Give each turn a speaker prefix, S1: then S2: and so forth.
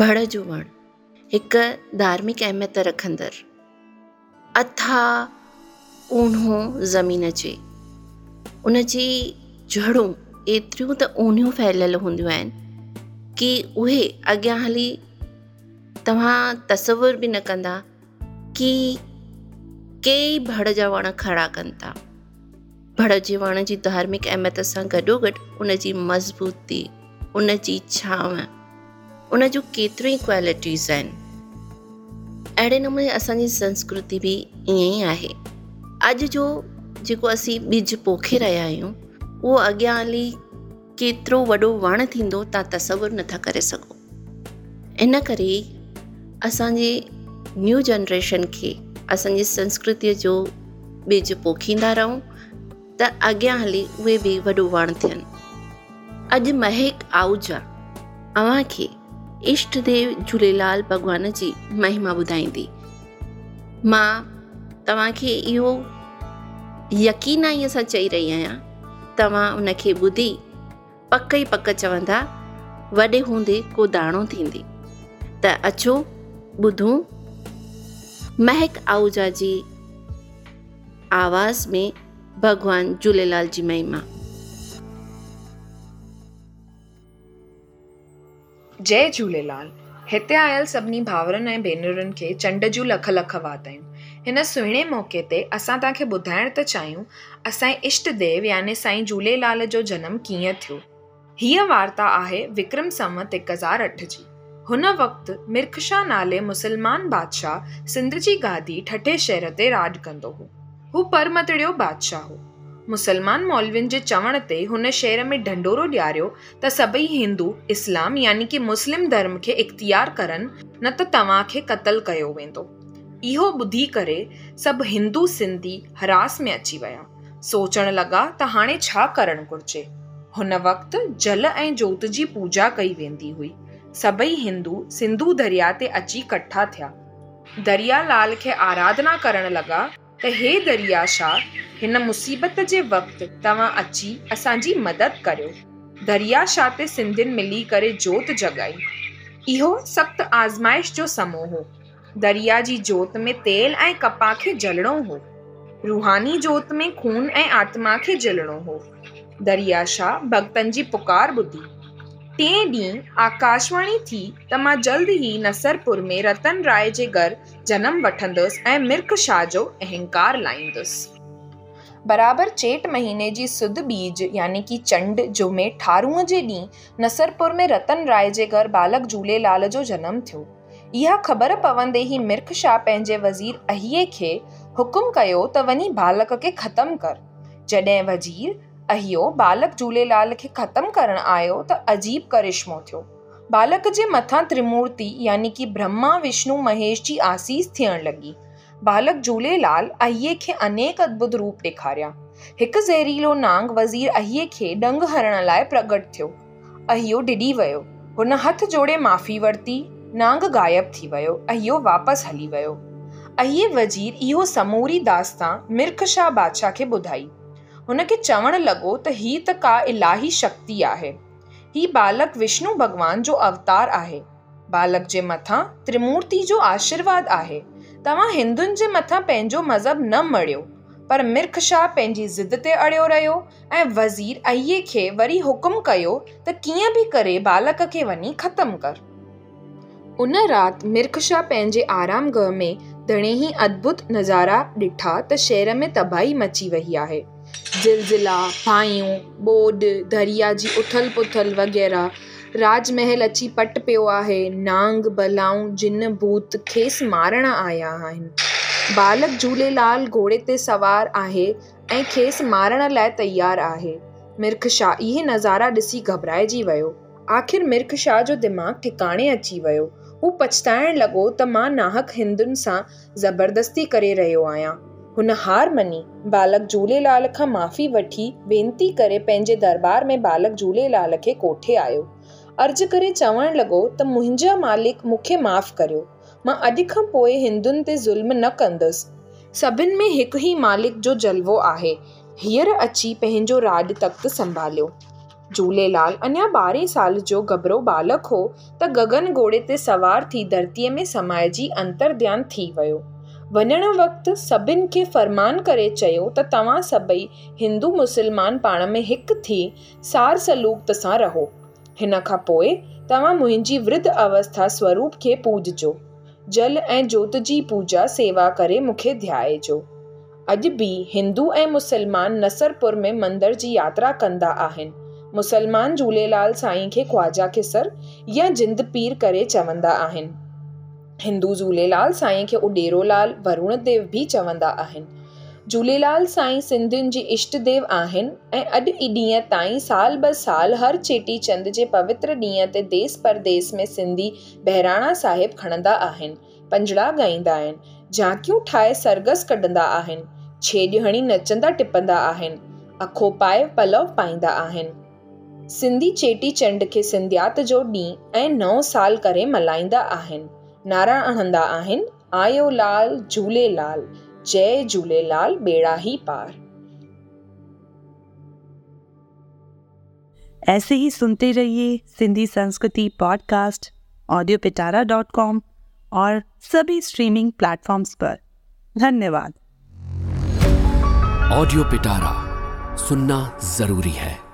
S1: भड़ जो वणु हिकु धार्मिक अहमियत रखंदड़ अथा ऊन्हो ज़मीन जे उन जी झड़ूं एतिरियूं त ऊन्हूं फैलियलु हूंदियूं आहिनि की उहे अॻियां हली तव्हां तसवुरु बि न कंदा की केई भड़ जा वण खड़ा कनि था भड़ जे वण जी धार्मिक अहमियत सां गॾोगॾु उन जी मज़बूती उन जी छांव उन जूं केतिरियूं क्वालिटीज़ आहिनि अहिड़े नमूने असांजी संस्कृति बि ईअं ई आहे अॼु जो जेको असीं ॿिज पोखे रहिया आहियूं उहो अॻियां हली केतिरो वॾो वणु थींदो तव्हां तसवुरु नथा करे सघो इन करे असांजे न्यू जनरेशन खे असांजी संस्कृतीअ जो ॿिज पोखींदा रहूं त अॻियां हली उहे बि वॾो वणु थियनि अॼु महक आहुजा अव्हांखे इष्ट देव झूलेलाल भगवान जी महिमा ॿुधाईंदी मां के यो यकीन ई सां चई रही आहियां तव्हां उनखे ॿुधी पक ई पक चवंदा वडे हूंदे को दाणो थींदी त अचो बुधू महक आहूजा जी आवाज़ में भॻवानु झूलेलाल जी महिमा
S2: जय झूलेलाल हिते आयल सभिनी भाउरनि ऐं भेनरुनि खे चंड जूं लख लख वातियूं आहिनि हिन सुहिणे मौके ते असां तव्हांखे ॿुधाइण था चाहियूं असांजे इष्ट देव याने साईं झूलेलाल जो जनमु कीअं थियो हीअ वार्ता आहे विक्रम समत हिकु हज़ार अठ जी हुन वक़्ति मिर्खशाह नाले मुस्लमान बादशाह सिंध जी गादी ठठे शहर ते राॼु कंदो हो परमतड़ियो बादशाह हुओ मुसलमान मौलविन जे चवण ते हुन शहर में ढंढोरो ॾियारियो त सभई हिंदू इस्लाम यानी कि मुस्लिम धर्म खे इख़्तियार करनि न त तव्हांखे क़तल कयो वेंदो इहो ॿुधी करे सभु हिंदू सिंधी हरास में अची विया सोचणु लॻा त हाणे छा करणु घुर्जे हुन वक़्तु जल ऐं जोत जी पूजा कई वेंदी हुई सभई हिंदू सिंधू दरिया ते अची कठा थिया दरिया लाल खे आराधना करण लॻा त हे दरिया शाह हिन मुसीबत जे वक़्ति तव्हां अची असांजी मदद करियो दरिया शाह ते सिंधियुनि मिली करे जोति जॻाई इहो सख़्तु आज़माइश जो समो हो दरिया जी जोति में तेल ऐं कपाह खे जलणो हो रुहानी जोति में खून ऐं आत्मा खे जलिणो हो दरिया शाह भक्तनि जी पुकारु ॿुधी टे ॾींहुं आकाशवाणी थी त मां जल्द ई नसरपुर में रतन राय जे घर जनमु वठंदुसि ऐं मिर्क शाह जो अहिंकार लाहींदुसि बराबर चेट महीने जी सुध बीज यानी कि चंड जुमे ठारूंअ जे ॾींहुं नसरपुर में रतन राय जे घर बालक झूलेलाल जो जन्म थियो यह ख़बर पवंदे ही मिर्ख शाह पंहिंजे वज़ीर अहिये के हुकुम कयो त बालक के खत्म कर जडे वज़ीर अहियो बालक झूलेलाल के खत्म करणु आयो त अजीब करिश्मो थियो बालक जे मथा त्रिमूर्ति यानी कि ब्रह्मा विष्णु महेश जी आसीस थियण लगी बालक झूलेलाल अहिए के अनेक अद्भुत रूप ॾेखारिया हिकु ज़हरीलो नांग वज़ीर अहिए खे डंग हरण लाइ प्रगट थियो अहियो डिॼी वियो हुन हथ जोड़े माफ़ी वरिती नांग गायब थी वियो अहियो वापसि हली वियो अहिए वज़ीर इहो समूरी दास्तां मिर्ख शाह बादशाह खे ॿुधाई हुनखे चवणु लॻो त ही त का इलाही शक्ति आहे ही बालक विष्णु भॻवान जो अवतार आहे बालक जे मथां त्रिमूर्ति जो आशीर्वाद आहे तव्हां हिंदुनि जे मथां पंहिंजो मज़हब न मणियो पर मिर्ख शाह पंहिंजी ज़िद ते अड़ियो रहियो ऐं वज़ीर अहिए खे वरी हुकुम कयो त कीअं बि करे बालक खे वञी ख़तमु कर उन राति मिर्ख शाह पंहिंजे आराम गह में ई अद्भुत नज़ारा ॾिठा त शहर में तबाही मची वई आहे जिलज़िला फाइयूं ॿोॾि दरिया जी उथल पुथल वग़ैरह राजमहल महल अची पट पियो आहे नांग बलाऊं जिन भूत खेसि मारण आया आहिनि बालक झूलेलाल घोड़े ते सवार आहे ऐं खेसि मारण लाइ तयारु आहे मिर्ख शाह इहे नज़ारा ॾिसी घबराइजी वियो आख़िर मिर्ख शाह जो दिमाग़ ठिकाणे अची वियो हू पछताइण लॻो त मां नाहक हिंदुनि सां ज़बरदस्ती करे रहियो आहियां हुन हार मनी बालक झूलेलाल खां माफ़ी वठी वेनिती करे पंहिंजे दरबार में बालक झूलेलाल खे कोठे आयो अर्ज़ु करे चवणु लॻो त मुंहिंजा मालिक मूंखे माफ़ु करियो मां अॼु खां पोइ हिंदुनि ते ज़ुल्म न कंदसि सभिनि में हिक ई मालिक जो जलवो आहे हींअर अची पंहिंजो राॼु तक्तु संभालियो झूलेलाल अञा ॿारहें साल जो घबरो बालक हो त गगन घोड़े ते सवार थी धरतीअ में समाय जी थी वियो वञणु वक़्तु सभिनि खे फ़र्मान करे चयो त तव्हां सभई हिंदू मुसलमान पाण में हिकु थी सार सलूक सां रहो हिन खां पोइ तव्हां मुंहिंजी वृद्ध अवस्था स्वरूप खे पूजो जल ऐं जोत जी पूजा सेवा करे मूंखे ध्याइजो अॼु बि हिंदू ऐं मुसलमान नसरपुर में मंदर जी यात्रा कंदा आहिनि मुसलमान झूलेलाल साईं खे ख्वाजा खेसर या जिंद पीर करे चवंदा आहिनि हिंदू झूलेलाल साईं खे उडेरोलाल वरुण देव बि चवंदा आहिनि झूलेलाल साईं सिंधियुनि जी इष्ट देव आहिनि ऐं अॼु ई ॾींहं ताईं साल ॿ साल हर चेटीचंड जे पवित्र ॾींहं ते देस परदेस में सिंधी बहिराणा साहिबु खणंदा आहिनि पंजड़ा ॻाईंदा आहिनि झांकियूं ठाहे सरगस कढंदा आहिनि छेॼ हणी नचंदा टिपंदा आहिनि अखो पाए पलउ पाईंदा आहिनि सिंधी चेटीचंड खे सिंधियत जो ॾींहुं ऐं नओं सालु करे मल्हाईंदा आहिनि नाराण हणंदा आहिनि आयो लाल झूलेलाल जय झूलेलाल बेड़ा ही पार
S3: ऐसे ही सुनते रहिए सिंधी संस्कृति podcast audio Pitara dot com और सभी स्ट्रीमिंग प्लेटफॉर्म्स पर धन्यवाद
S4: ऑडियो पिटारा सुनना जरूरी है